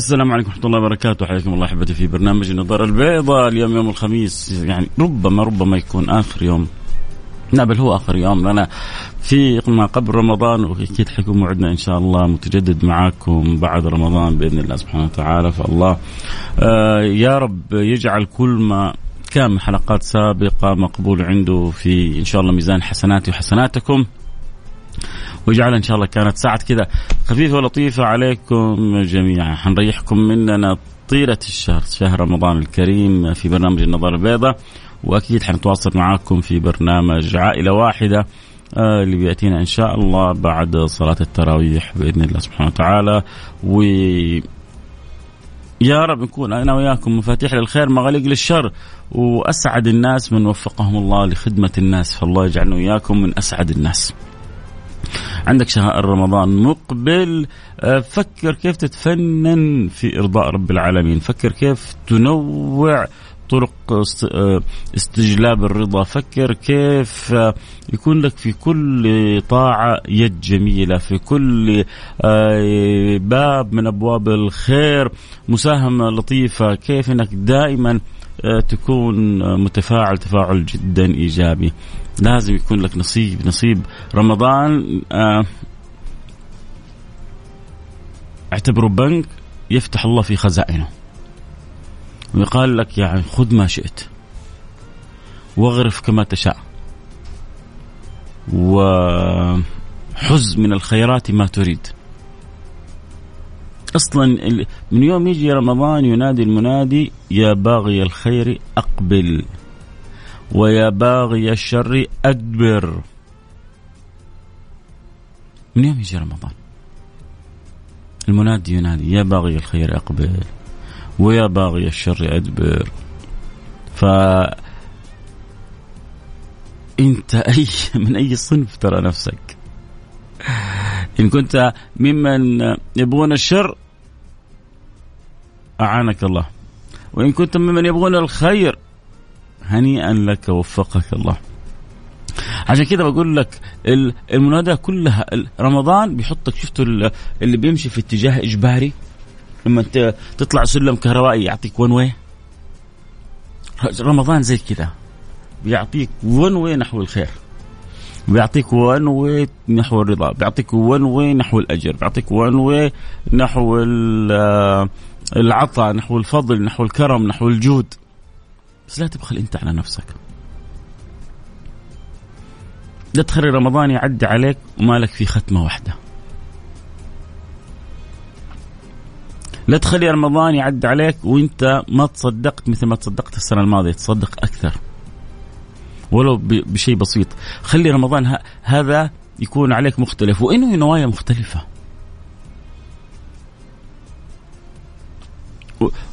السلام عليكم ورحمة الله وبركاته. حياكم الله أحبتي في برنامج النظارة البيضاء. اليوم يوم الخميس يعني ربما ربما يكون آخر يوم. لا بل هو آخر يوم لنا في ما قبل رمضان وأكيد حيكون موعدنا إن شاء الله متجدد معاكم بعد رمضان بإذن الله سبحانه وتعالى. فالله آه يا رب يجعل كل ما كان حلقات سابقة مقبول عنده في إن شاء الله ميزان حسناتي وحسناتكم. ويجعلها إن شاء الله كانت ساعة كذا. خفيفة ولطيفة عليكم جميعا. حنريحكم مننا طيلة الشهر شهر رمضان الكريم في برنامج النظارة البيضاء. وأكيد حنتواصل معاكم في برنامج عائلة واحدة آه اللي بيأتينا إن شاء الله بعد صلاة التراويح بإذن الله سبحانه وتعالى. و يا رب نكون أنا وياكم مفاتيح للخير مغاليق للشر. وأسعد الناس من وفقهم الله لخدمة الناس. فالله يجعلنا وياكم من أسعد الناس. عندك شهر رمضان مقبل آه، فكر كيف تتفنن في إرضاء رب العالمين. فكر كيف تنوع طرق آه، استجلاب الرضا. فكر كيف آه، يكون لك في كل طاعة يد جميلة في كل باب من أبواب الخير مساهمة لطيفة. كيف أنك دائما تكون متفاعل تفاعل جدا إيجابي. لازم يكون لك نصيب نصيب. رمضان آه اعتبره بنك يفتح الله في خزائنه. ويقال لك يعني خذ ما شئت. واغرف كما تشاء. وحز من الخيرات ما تريد. أصلا من يوم يجي رمضان ينادي المنادي يا باغي الخير أقبل ويا باغي الشر أدبر. من يوم يجي رمضان؟ المنادي ينادي يا باغي الخير أقبل ويا باغي الشر أدبر. ف أنت أي من أي صنف ترى نفسك؟ إن كنت ممن يبغون الشر أعانك الله. وإن كنت ممن يبغون الخير هنيئا لك وفقك الله. عشان كذا بقول لك المنادى كلها رمضان بيحطك شفتوا اللي بيمشي في اتجاه إجباري؟ لما تطلع سلم كهربائي يعطيك one way رمضان زي كذا بيعطيك one way نحو الخير. بيعطيك one way نحو الرضا. بيعطيك one way نحو الأجر. بيعطيك one way نحو العطاء نحو الفضل نحو الكرم نحو الجود. بس لا تبخل أنت على نفسك. لا تخلي رمضان يعدي عليك وما لك في ختمة واحدة. لا تخلي رمضان يعدي عليك وأنت ما تصدقت مثل ما تصدقت السنة الماضية تصدق أكثر. ولو بشيء بسيط. خلي رمضان هذا يكون عليك مختلف. وإنه نوايا مختلفة.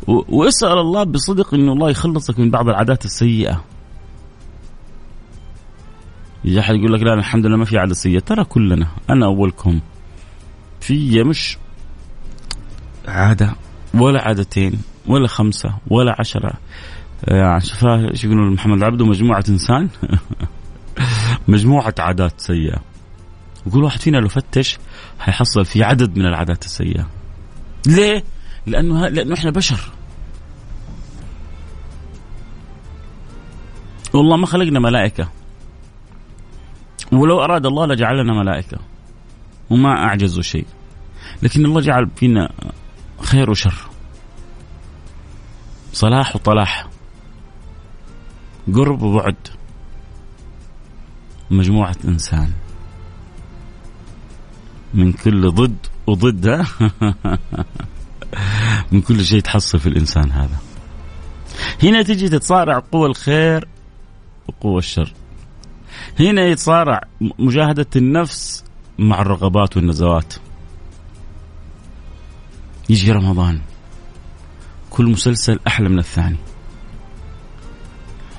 واسأل الله بصدق انه الله يخلصك من بعض العادات السيئة. يجي أحد يقول لك لا الحمد لله ما في عادة سيئة، ترى كلنا أنا أولكم في مش عادة ولا عادتين ولا خمسة ولا عشرة. يعني شوفها إيش يقولون محمد عبده مجموعة إنسان؟ مجموعة عادات سيئة. وكل واحد فينا لو فتش حيحصل في عدد من العادات السيئة. ليه؟ لأنه لأنه إحنا بشر. والله ما خلقنا ملائكة. ولو أراد الله لجعلنا ملائكة. وما اعجزوا شيء. لكن الله جعل فينا خير وشر. صلاح وطلاح. قرب وبعد. مجموعة إنسان. من كل ضد وضد. من كل شيء تحصل في الإنسان هذا. هنا تجي تتصارع قوى الخير وقوى الشر. هنا يتصارع مجاهدة النفس مع الرغبات والنزوات. يجي رمضان. كل مسلسل أحلى من الثاني.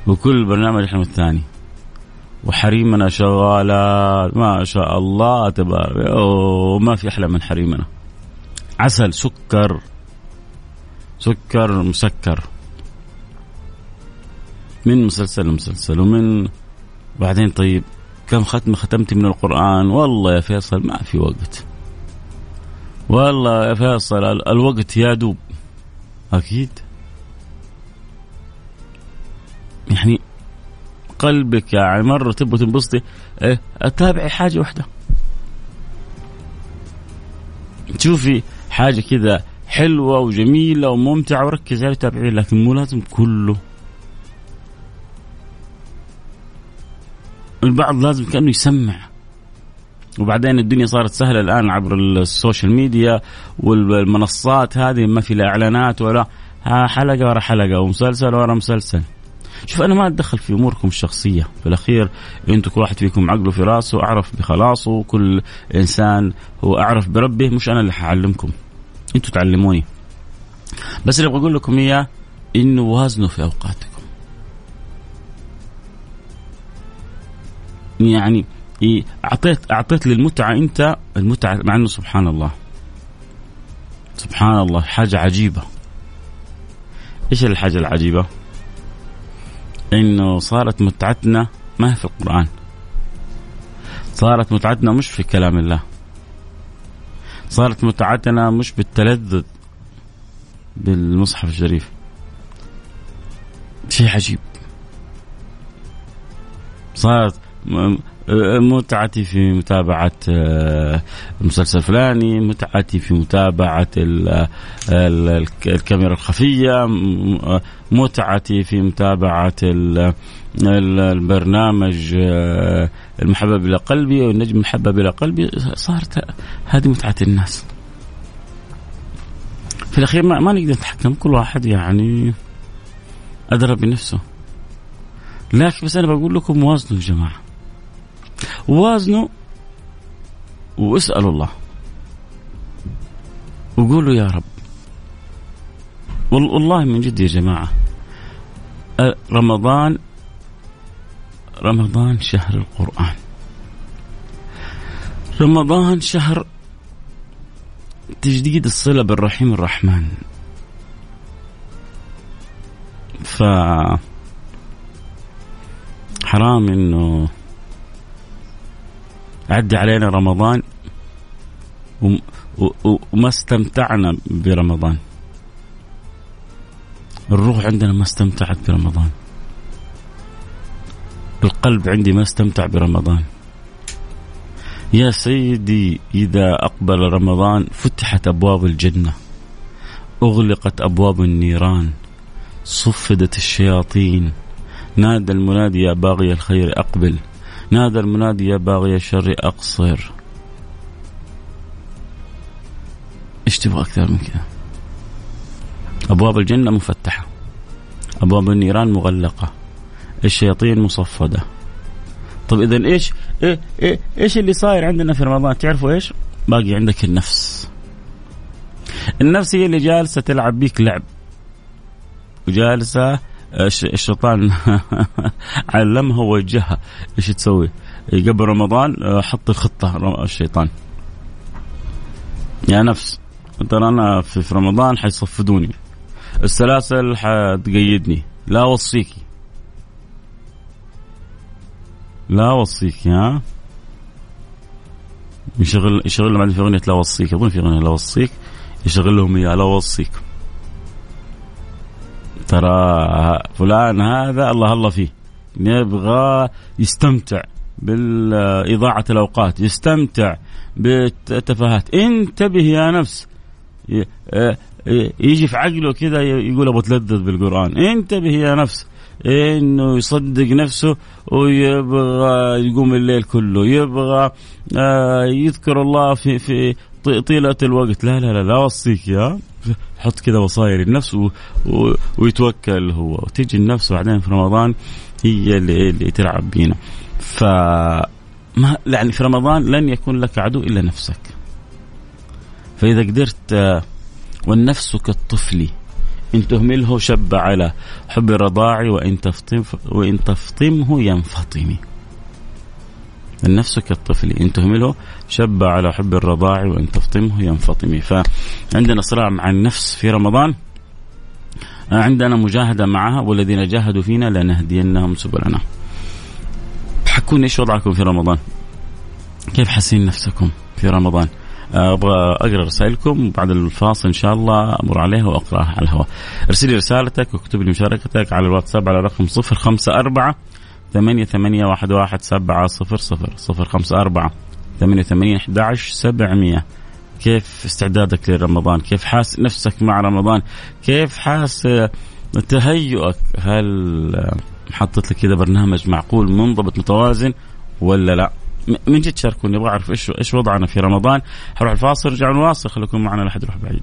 وكل برنامج أحلى من الثاني. وحريمنا شغالات ما شاء الله تبارك. وما في أحلى من حريمنا. عسل سكر. سكر مسكر. من مسلسل لمسلسل ومن بعدين طيب كم ختمة ختمت من القرآن؟ والله يا فيصل ما في وقت. والله يا فيصل الوقت يا دوب. أكيد. يعني قلبك يعني مرة تبغى تنبسطي. إيه تابعي حاجة واحدة. تشوفي حاجة كذا حلوة وجميلة وممتعة. وركزي عليها تابعيه لكن مو لازم كله. البعض لازم كأنه يسمع. وبعدين الدنيا صارت سهلة الآن عبر السوشيال ميديا والمنصات هذه ما في لا إعلانات ولا حلقة ورا حلقة ومسلسل ورا مسلسل. شوف أنا ما أتدخل في أموركم الشخصية. في الأخير أنتم كل واحد فيكم عقله في راسه أعرف بخلاصه كل إنسان هو أعرف بربه مش أنا اللي حعلمكم أنتم تعلموني. بس اللي بقول لكم إياه إنه وازنوا في أوقاتكم. يعني أعطيت أعطيت للمتعة أنت المتعة مع إنه سبحان الله. سبحان الله حاجة عجيبة. إيش الحاجة العجيبة؟ إنه صارت متعتنا ما هي في القرآن. صارت متعتنا مش في كلام الله. صارت متعتنا مش بالتلذذ بالمصحف الشريف. شيء عجيب. صارت متعتي في متابعة آه، المسلسل الفلاني متعتي في متابعة الكاميرا الخفية متعتي في متابعة البرنامج آه، المحبب إلى قلبي والنجم المحبب إلى قلبي. صارت هذه متعة الناس. في الأخير ما, ما نقدر نتحكم كل واحد يعني أدرى بنفسه. لكن بس أنا بقول لكم وازنوا يا جماعة. وازنوا واسألوا الله. وقولوا يا رب. والله من جد يا جماعة رمضان رمضان شهر القرآن. رمضان شهر تجديد الصلة بالرحيم الرحمن. ف حرام إنه عدي علينا رمضان وما استمتعنا برمضان. الروح عندنا ما استمتعت برمضان. القلب عندي ما استمتع برمضان. يا سيدي إذا أقبل رمضان فتحت أبواب الجنة. أغلقت أبواب النيران. صفدت الشياطين. نادى المنادي يا باغي الخير أقبل. نادى المنادي يا باغي الشر أقصر إيش تبغى أكثر من كذا أبواب الجنة مفتحة. أبواب النيران مغلقة. الشياطين مصفدة. طب إذا إيش؟ إيه إيه إيش اللي صاير عندنا في رمضان؟ تعرفوا إيش؟ باقي عندك النفس. النفس هي اللي جالسة تلعب بيك لعب. وجالسة الشيطان علمها ووجهها إيش تسوي؟ قبل رمضان آه، حط الخطة الشيطان. يا نفس. ترى أنا في رمضان حيصفدوني. السلاسل حتقيدني. لا أوصيكي. لا اوصيك ها؟ يشغل يشغل بعدين في أغنية لا اوصيك أظن في أغنية لا أوصيك. يشغل لهم إياها لا اوصيك ترى فلان هذا الله الله فيه. يبغى يستمتع بالإضاعة الأوقات يستمتع بالتفاهات. انتبه يا نفس. يجي في عقله كذا يقول أبغى اتلذذ بالقرآن. انتبه يا نفس. إنه يصدق نفسه ويبغى يقوم الليل كله يبغى آه، يذكر الله في في طيلة الوقت. لا لا لا لا أوصيك يا. حط كذا وصايا للنفس و... و... ويتوكل هو. وتجي النفس بعدين في رمضان هي اللي, اللي تلعب بينا. ف ما يعني في رمضان لن يكون لك عدو إلا نفسك. فإذا قدرت والنفس كالطفل إن تهمله شب على حب الرضاع وإن تفطم وإن تفطمه ينفطم النفس كالطفل إن تهمله شب على حب الرضاع وإن تفطمه ينفطم. فعندنا صراع مع النفس في رمضان. عندنا مجاهدة معها والذين جاهدوا فينا لنهدينهم سبلنا. حكوني إيش وضعكم في رمضان؟ كيف حاسين نفسكم في رمضان؟ أبغى أقرأ رسائلكم بعد الفاصل إن شاء الله أمر عليها وأقرأها على الهواء. ارسل لي رسالتك واكتب لي مشاركتك على الواتساب على رقم 054 ثمانية ثمانية واحد واحد سبعة صفر صفر صفر خمسة أربعة. ثمانية ثمانية أحد عشر سبعمية. كيف استعدادك لرمضان؟ كيف حاس نفسك مع رمضان؟ كيف حاس تهيؤك؟ هل محطت لك كذا برنامج معقول منضبط متوازن ولا لا؟ من جد شاركوني أبغى أعرف إيش إيش وضعنا في رمضان. حروح الفاصل رجع نواصل خليكم معنا لا حد يروح بعيد.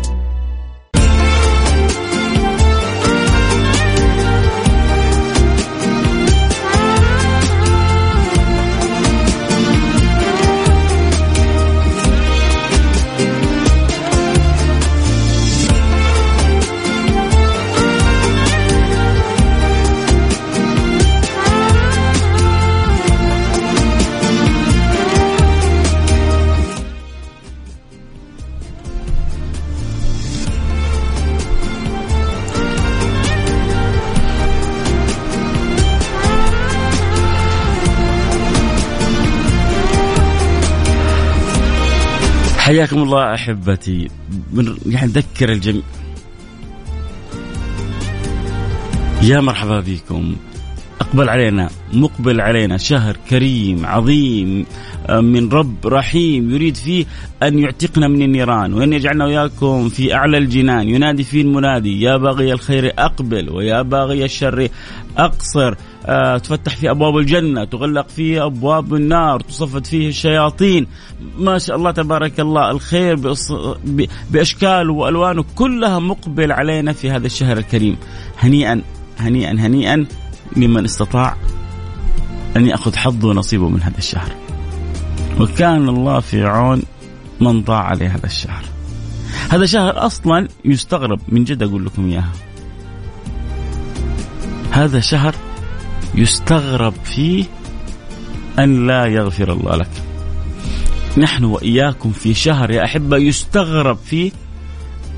حياكم الله أحبتي. من يعني نذكر الجميع. يا مرحبا بكم. أقبل علينا مقبل علينا شهر كريم عظيم آه، من رب رحيم يريد فيه أن يعتقنا من النيران وأن يجعلنا واياكم في أعلى الجنان. ينادي فيه المنادي يا باغي الخير أقبل ويا باغي الشر أقصر. تفتح فيه أبواب الجنة تغلق فيه أبواب النار تصفد فيه الشياطين. ما شاء الله تبارك الله الخير باشكاله والوانه كلها مقبل علينا في هذا الشهر الكريم. هنيئا هنيئا هنيئا لمن استطاع أن يأخذ حظه ونصيبه من هذا الشهر. وكان الله في عون من ضاع عليه هذا الشهر. هذا شهر أصلا يستغرب من جد أقول لكم إياها. هذا شهر يستغرب فيه أن لا يغفر الله لك. نحن وإياكم في شهر يا أحبة يستغرب فيه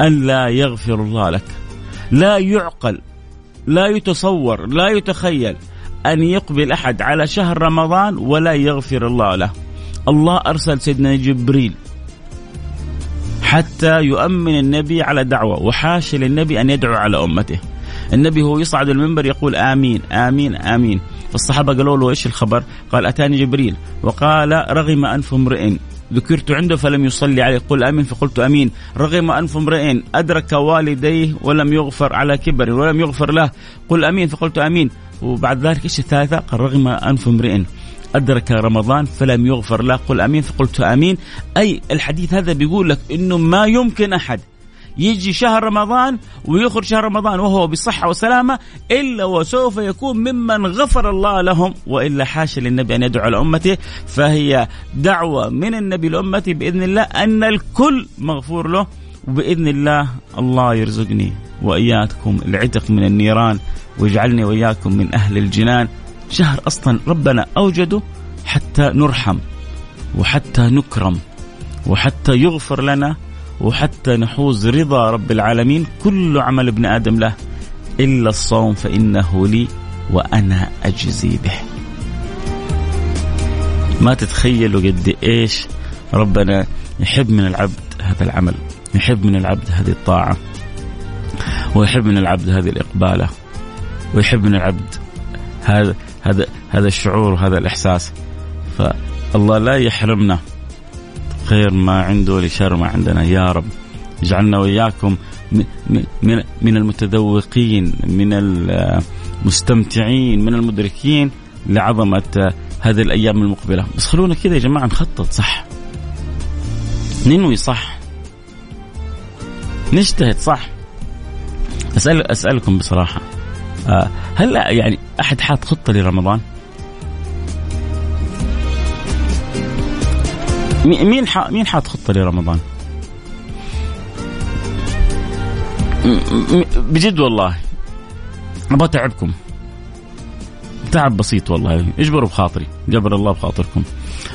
أن لا يغفر الله لك. لا يعقل لا يتصور لا يتخيل أن يقبل أحد على شهر رمضان ولا يغفر الله له. الله أرسل سيدنا جبريل حتى يؤمن النبي على دعوة وحاشا للنبي أن يدعو على أمته. النبي هو يصعد المنبر يقول آمين آمين آمين. فالصحابة قالوا له إيش الخبر؟ قال أتاني جبريل. وقال رغم أنف امرئ. ذكرت عنده فلم يصلي عليه. قل آمين فقلت آمين. رغم أنف امرئ أدرك والديه ولم يغفر على كبر ولم يغفر له. قل آمين فقلت آمين. وبعد ذلك إيش الثالثة؟ قال رغم أنف امرئ أدرك رمضان فلم يغفر له. قل أمين فقلت أمين. أي الحديث هذا بيقول لك أنه ما يمكن أحد يجي شهر رمضان ويخرج شهر رمضان وهو بصحة وسلامة إلا وسوف يكون ممن غفر الله لهم وإلا حاشا للنبي أن يدعو لأمته. فهي دعوة من النبي لأمته بإذن الله أن الكل مغفور له وبإذن الله الله يرزقني وإياكم العتق من النيران ويجعلني وإياكم من أهل الجنان. شهر أصلا ربنا أوجده حتى نرحم وحتى نكرم وحتى يغفر لنا وحتى نحوز رضا رب العالمين كل عمل ابن آدم له إلا الصوم فإنه لي وأنا أجزي به. ما تتخيلوا قد إيش ربنا يحب من العبد هذا العمل، يحب من العبد هذه الطاعة. ويحب من العبد هذه الإقبالة. ويحب من العبد هذا هذا هذا الشعور وهذا الإحساس. فالله لا يحرمنا خير ما عنده لشر ما عندنا. يا رب اجعلنا وإياكم من من المتذوقين من المستمتعين من المدركين لعظمة هذه الأيام المقبلة. بس خلونا كذا يا جماعة نخطط صح؟ ننوي صح؟ نجتهد صح؟ اسال أسألكم بصراحة آه، هل يعني أحد حاط خطة لرمضان؟ مين مين حاط خطة لرمضان؟ بجد والله. أبغى أتعبكم. تعب بسيط والله. اجبروا بخاطري. جبر الله بخاطركم.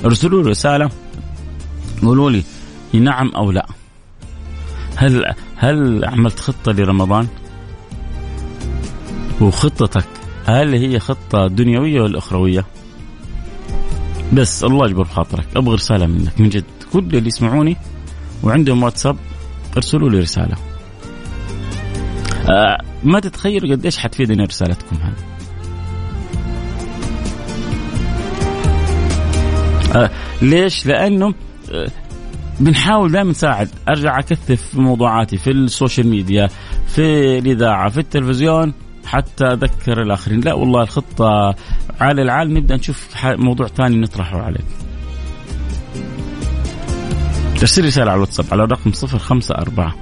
ارسلوا لي رسالة. قولوا لي نعم أو لا. هل هل عملت خطة لرمضان؟ وخطتك هل هي خطة دنيوية ولا أخروية؟ بس الله يجبر خاطرك أبغى رسالة منك من جد. كل اللي يسمعوني وعندهم واتساب ارسلوا لي رسالة. آه ما تتخيلوا قديش حتفيدني رسالتكم هذه. آه ليش؟ لأنه آه بنحاول دائما نساعد. أرجع أكثف في موضوعاتي في السوشيال ميديا في الإذاعة في التلفزيون حتى أذكر الآخرين. لا والله الخطة على العالم نبدأ نشوف موضوع ثاني نطرحه عليك ارسل رسالة على الواتساب على الرقم صفر خمسة أربعة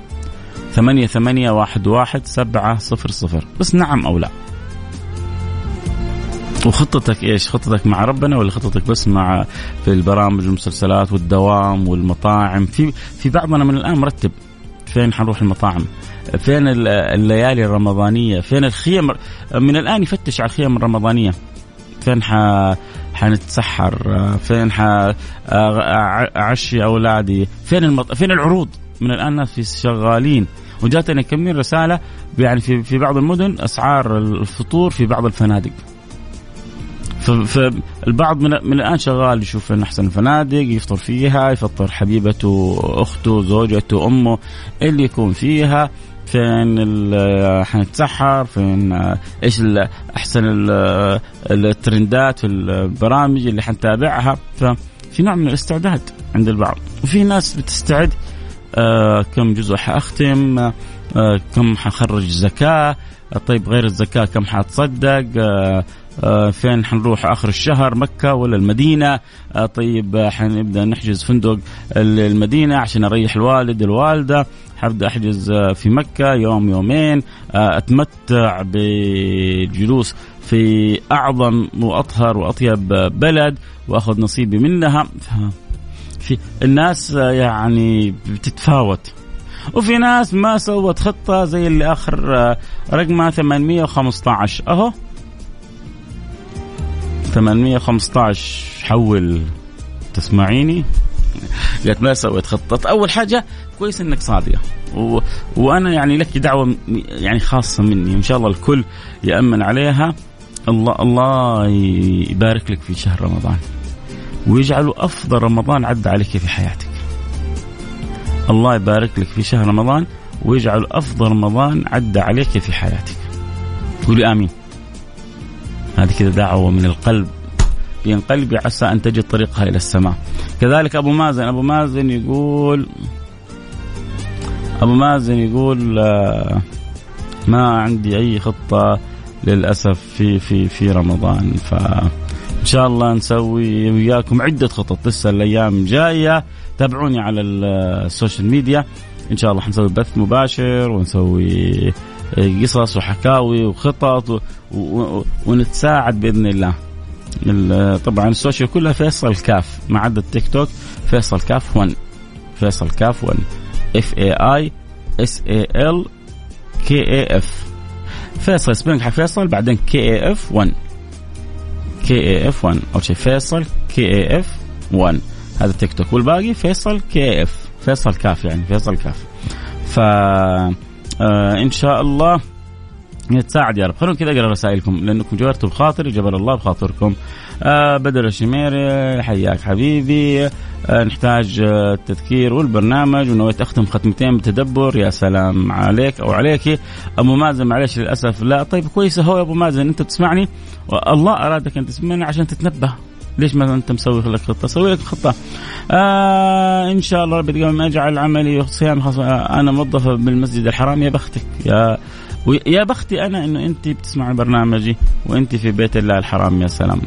ثمانية ثمانية واحد واحد سبعة صفر صفر بس نعم أو لا وخطتك إيش؟ خطتك مع ربنا ولا خطتك بس مع في البرامج والمسلسلات والدوام والمطاعم؟ في في بعضنا من الآن مرتب فين حنروح المطاعم؟ فين الليالي الرمضانية؟ فين الخيم؟ من الآن يفتش على الخيم الرمضانية. فين ح... حنتسحر؟ فين حأعشي أولادي؟ فين المط... فين العروض؟ من الآن الناس في شغالين. وجاتني كم رسالة يعني في في بعض المدن أسعار الفطور في بعض الفنادق. فالبعض من, من الآن شغال يشوف إن أحسن الفنادق يفطر فيها يفطر حبيبته أخته زوجته أمه اللي يكون فيها. فين حنتسحر فين إيش أحسن الترندات في البرامج اللي حنتابعها. ففي نوع من الاستعداد عند البعض. وفي ناس بتستعد آه كم جزء حأختم آه كم حخرج زكاه طيب غير الزكاة كم حتصدق؟ آه آه فين حنروح آخر الشهر مكة ولا المدينة؟ آه طيب حنبدأ نحجز فندق المدينة عشان أريح الوالد الوالدة. حبدأ أحجز في مكة يوم يومين. آه أتمتع بجلوس في أعظم وأطهر وأطيب بلد وأخذ نصيبي منها. في الناس يعني بتتفاوت. وفي ناس ما سوت خطة زي اللي آخر آه، رقمها 815 أهو. 815 حول. تسمعيني؟ قالت ما سويت خطة. أول حاجة كويس إنك صادقة و... وأنا يعني لك دعوة يعني خاصة مني. إن شاء الله الكل يأمن عليها. الله الله يبارك لك في شهر رمضان. ويجعله أفضل رمضان عدى عليك في حياتك. الله يبارك لك في شهر رمضان ويجعل أفضل رمضان عدى عليك في حياتك. قولي آمين. هذه كذا دعوة من القلب. بين قلبي عسى أن تجد طريقها إلى السماء. كذلك أبو مازن. أبو مازن يقول أبو مازن يقول آه، ما عندي أي خطة للأسف في في في رمضان. ف إن شاء الله نسوي وياكم عدة خطط. لسه الأيام جاية. تابعوني على ال social media. إن شاء الله حنسوي بث مباشر ونسوي قصص وحكاوي وخطط ونتساعد بإذن الله. طبعا ال social كلها فيصل كاف ما عدا التيك توك فيصل كاف 1 فيصل كاف 1 F A I S A L K A F فيصل spelling حق فيصل بعدين K A F 1 K A F 1 أول شيء فيصل K A F 1 هذا تيك توك. والباقي فيصل كيف؟ فيصل كاف يعني فيصل كاف. ف آه إن شاء الله يتساعد يا رب. خلونا كذا أقرأ رسائلكم لأنكم جبرتوا بخاطري جبر الله بخاطركم. آه بدر الشميري حياك حبيبي. آه نحتاج آه التذكير والبرنامج ونويت أختم ختمتين بتدبر يا سلام عليك أو عليك أبو مازن معلش للأسف لا. طيب كويس هو يا أبو مازن أنت تسمعني. الله أرادك أن تسمعني عشان تتنبه. ليش ما أنت مسوي لك خطة؟ سوي لك خطة. آه إن شاء الله ربي ما أجعل عملي صيام أنا موظفة بالمسجد الحرام يا بختك يا ويا بختي أنا إنه أنت بتسمعي برنامجي وأنت في بيت الله الحرام يا سلام.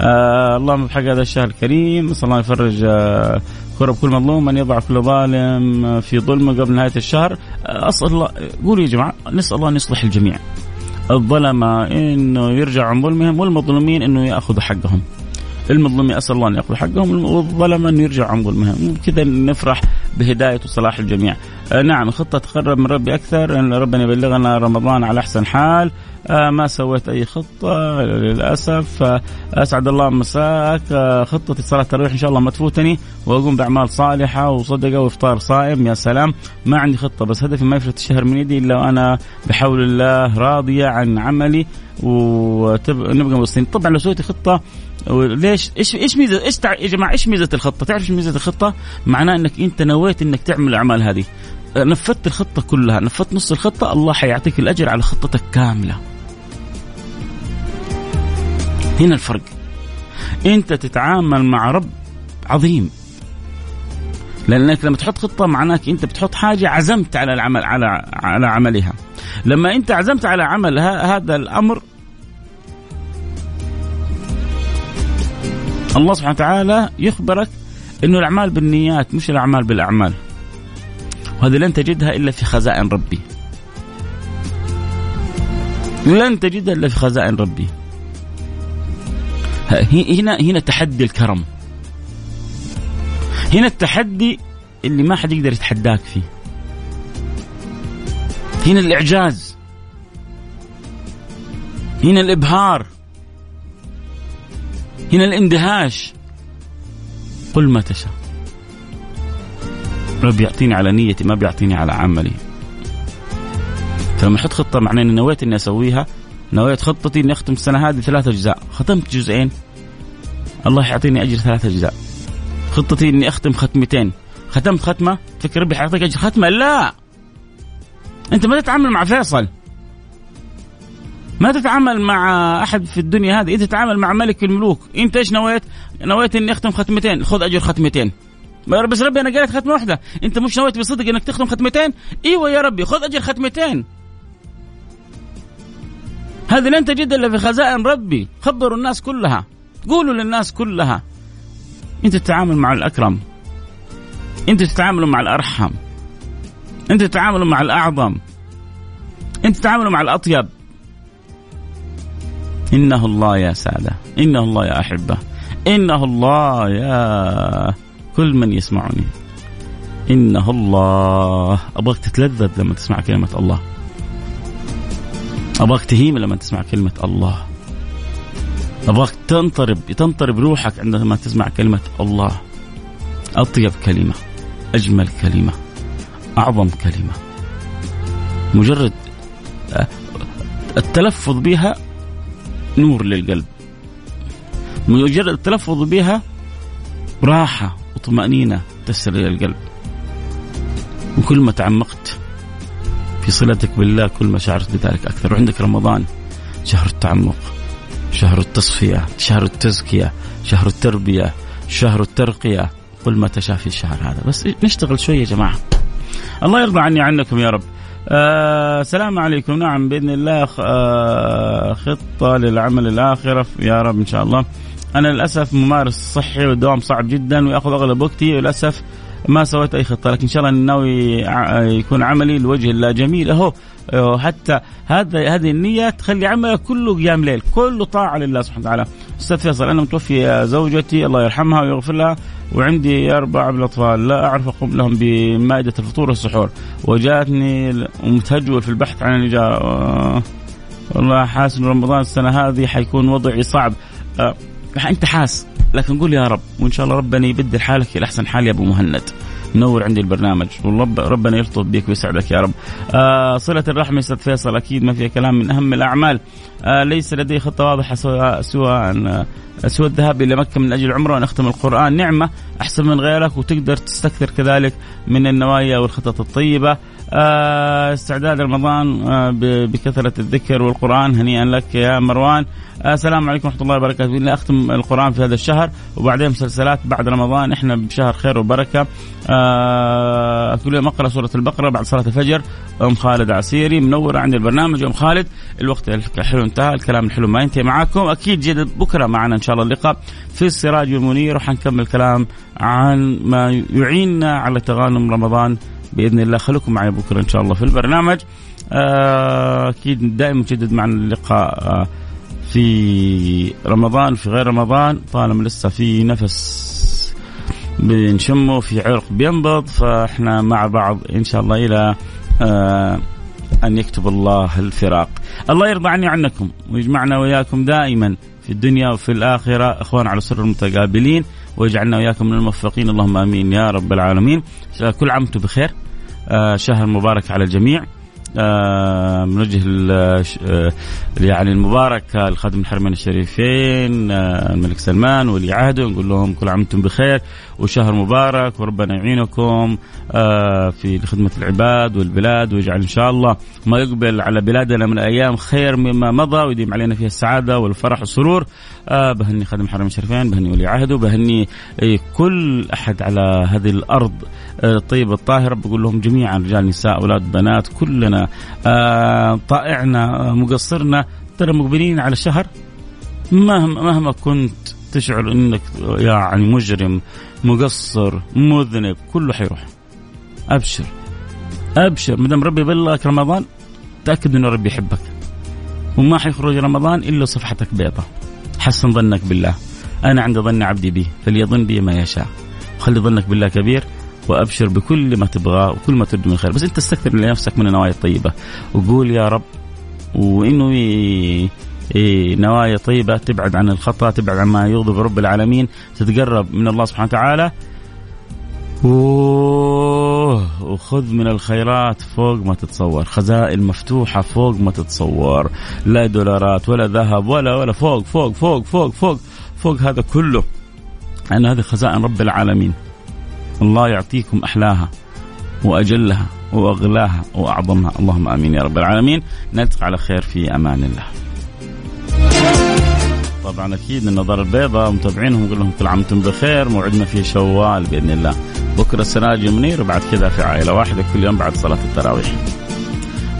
آه اللهم بحق هذا الشهر الكريم صلى الله يفرج آه كرب كل مظلوم من يضع كل ظالم في ظلمه قبل نهاية الشهر آه أسأل الله قولوا يا جماعة نسأل الله أن يصلح الجميع. الظلمة إنه يرجع عن ظلمهم والمظلومين إنه يأخذوا حقهم. المظلومين أسأل الله أن ياخذ حقهم والظلمة أن يرجع عن ظلمهم وكذا نفرح بهداية وصلاح الجميع. آه نعم خطة تقرب من ربي أكثر. إن ربنا يبلغنا رمضان على أحسن حال. آه ما سويت أي خطة للأسف. آه أسعد الله مساك آه خطتي صلاة التراويح إن شاء الله ما تفوتني. وأقوم بأعمال صالحة وصدقة وإفطار صائم. يا سلام. ما عندي خطة بس هدفي ما يفلت الشهر من يدي إلا وأنا بحول الله راضية عن عملي. ونبقى مبسوطين. طبعا لو سويتي خطة ليش إيش إيش ميزه إيش تع... يا جماعة إيش ميزة الخطة؟ تعرف إيش ميزة الخطة؟ معناه إنك أنت نويت إنك تعمل الأعمال هذه. نفذت الخطة كلها، نفذت نص الخطة الله حيعطيك الأجر على خطتك كاملة. هنا الفرق. أنت تتعامل مع رب عظيم. لأنك لما تحط خطة معناك أنت بتحط حاجة عزمت على العمل على على عملها. لما أنت عزمت على عمل هذا الأمر الله سبحانه وتعالى يخبرك إنه الأعمال بالنيات مش الأعمال بالأعمال. وهذه لن تجدها إلا في خزائن ربي. لن تجدها إلا في خزائن ربي. هنا هنا تحدي الكرم. هنا التحدي اللي ما حد يقدر يتحداك فيه. هنا الإعجاز. هنا الإبهار. هنا الاندهاش. قل ما تشاء. رب يعطيني على نيتي ما بيعطيني على عملي. فلما أحط خطة معناه إني نويت إني أسويها نويت خطتي إني أختم السنة هذه ثلاثة أجزاء. ختمت جزئين. الله يعطيني أجر ثلاثة أجزاء. خطتي إني أختم ختمتين. ختمت ختمة؟ تفكر ربي حيعطيك أجر. ختمة؟ لا! أنت ما تتعامل مع فيصل. ما تتعامل مع أحد في الدنيا هذه انت تتعامل مع ملك الملوك أنت إيش نويت؟ نويت إني أختم ختمتين خذ أجر ختمتين. بس ربي أنا قالت ختمة واحدة. أنت مش نويت بصدق إنك تختم ختمتين؟ إيوه يا ربي خذ أجر ختمتين. هذه لن تجد إلا في خزائن ربي. خبروا الناس كلها. قولوا للناس كلها. أنت تتعامل مع الأكرم. أنت تتعامل مع الأرحم. أنت تتعامل مع الأعظم. أنت تتعامل مع الأطيب. إنه الله يا سادة إنه الله يا أحبة إنه الله يا كل من يسمعني. إنه الله. أبغاك تتلذذ لما تسمع كلمة الله. أبغاك تهيم لما تسمع كلمة الله. أبغاك تنطرب تنطرب روحك عندما تسمع كلمة الله. أطيب كلمة أجمل كلمة أعظم كلمة. مجرد آه، التلفظ بها نور للقلب. مجرد التلفظ بها راحة وطمأنينة تسر القلب. وكل ما تعمقت في صلتك بالله كل ما شعرت بذلك أكثر. وعندك رمضان شهر التعمق شهر التصفية شهر التزكية شهر التربية شهر الترقية كل ما تشاء في الشهر هذا. بس نشتغل شوية يا جماعة. الله يرضى عني عنكم يا رب. آه السلام عليكم. نعم بإذن الله آه خطة للعمل الآخرة. يا رب إن شاء الله. أنا للأسف ممارس صحي والدوام صعب جدا وياخذ أغلب وقتي وللأسف ما سويت أي خطة. لكن إن شاء الله ناوي يكون عملي لوجه الله جميل. أهو حتى هذا هذه النية تخلي عملك كله قيام ليل. كله طاعة لله سبحانه وتعالى. أستاذ فيصل أنا متوفي زوجتي الله يرحمها ويغفر لها وعندي أربعة من الأطفال. لا أعرف أقوم لهم بمائدة الفطور والسحور. وجاتني ومتهجول في البحث عن الإجارة والله حاسس إن رمضان السنة هذه حيكون وضعي صعب. أه أنت حاس لكن قول يا رب وإن شاء الله ربنا يبدل حالك إلى أحسن حال يا أبو مهند. منور عندي البرنامج ورب ربنا يلطف بك ويسعدك يا رب. آه صلة الرحم أستاذ فيصل أكيد ما فيها كلام من أهم الأعمال. آه ليس لدي خطة واضحة سوى سوى سوى الذهاب إلى مكة من أجل العمرة ونختم القرآن. نعمة أحسن من غيرك وتقدر تستكثر كذلك من النوايا والخطط الطيبة. آه استعداد رمضان آه بكثرة الذكر والقرآن. هنيئا لك يا مروان. آه السلام عليكم ورحمة الله وبركاته. إني أختم القرآن في هذا الشهر وبعدين مسلسلات بعد رمضان. إحنا بشهر خير وبركة. آه كل يوم أقرأ سورة البقرة بعد صلاة الفجر. أم خالد عسيري منورة عندي البرنامج. أم خالد الوقت الحلو انتهى الكلام الحلو ما ينتهي معاكم. أكيد جد بكرة معنا إن شاء الله اللقاء في السراج والمنير وحنكمل كلام عن ما يعيننا على تغانم رمضان. بإذن الله خليكم معي بكرة إن شاء الله في البرنامج آه، أكيد دائما مجدد معنا اللقاء آه، في رمضان في غير رمضان طالما لسه في نفس بنشمه في عرق بينبض فإحنا مع بعض إن شاء الله إلى آه، أن يكتب الله الفراق. الله يرضى عني عنكم ويجمعنا وياكم دائما في الدنيا وفي الآخرة إخوان على سر متقابلين ويجعلنا وياكم من الموفقين اللهم آمين يا رب العالمين. كل عام وأنتم بخير. آه، شهر مبارك على الجميع. آه، بنوجه آه، يعني المبارك لخادم الحرمين الشريفين الملك سلمان ولي عهده نقول لهم كل عام وأنتم بخير وشهر مبارك وربنا يعينكم في خدمة العباد والبلاد ويجعل إن شاء الله ما يقبل على بلادنا من أيام خير مما مضى ويديم علينا فيها السعادة والفرح والسرور. بهني خادم الحرمين الشريفين بهني ولي عهده بهني كل أحد على هذه الأرض. الطيبة الطاهرة بقول لهم جميعا رجال نساء أولاد بنات كلنا. آه، طائعنا مقصرنا ترى مقبلين على شهر. مهما مهما كنت تشعر إنك يعني مجرم مقصر مذنب كله حيروح. أبشر. أبشر. ما دام ربي يبلغك رمضان تأكد إنه ربي يحبك. وما حيخرج رمضان إلا صفحتك بيضة. حسن ظنك بالله. أنا عند ظن عبدي بي فليظن بي ما يشاء. خلي ظنك بالله كبير. وأبشر بكل ما تبغاه وكل ما تريد من خير بس أنت استكثر لنفسك من النوايا الطيبة. وقول يا رب وإنه نوايا طيبة تبعد عن الخطأ تبعد عن ما يغضب رب العالمين تتقرب من الله سبحانه وتعالى. وخذ من الخيرات فوق ما تتصور. خزائن مفتوحة فوق ما تتصور. لا دولارات ولا ذهب ولا ولا فوق فوق فوق فوق فوق فوق هذا كله. أن هذه خزائن رب العالمين. الله يعطيكم أحلاها وأجلها وأغلاها وأعظمها. اللهم آمين يا رب العالمين. نلتقي على خير في أمان الله. طبعا أكيد النظاره البيضاء متابعينهم نقول لهم كل عام وأنتم بخير. موعدنا في شوال بإذن الله. بكرة السراج منير وبعد كذا في عائلة واحدة كل يوم بعد صلاة التراويح.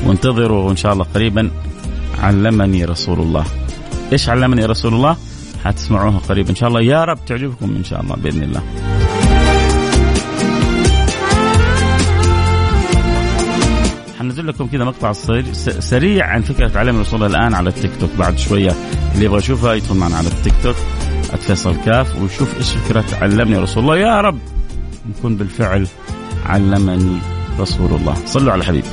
وانتظروا ان شاء الله قريبا علمني رسول الله. إيش علمني رسول الله؟ حتسمعوها قريب إن شاء الله يا رب تعجبكم إن شاء الله بإذن الله. لكم كذا مقطع سريع عن فكرة علم الرسول الآن على التيك توك. بعد شوية اللي يبغى يشوفها يدخل معنا على التيك توك اتفصل كاف ويشوف إيش فكرة علمني رسول الله. يا رب نكون بالفعل علمني رسول الله. صلوا على حبيبي.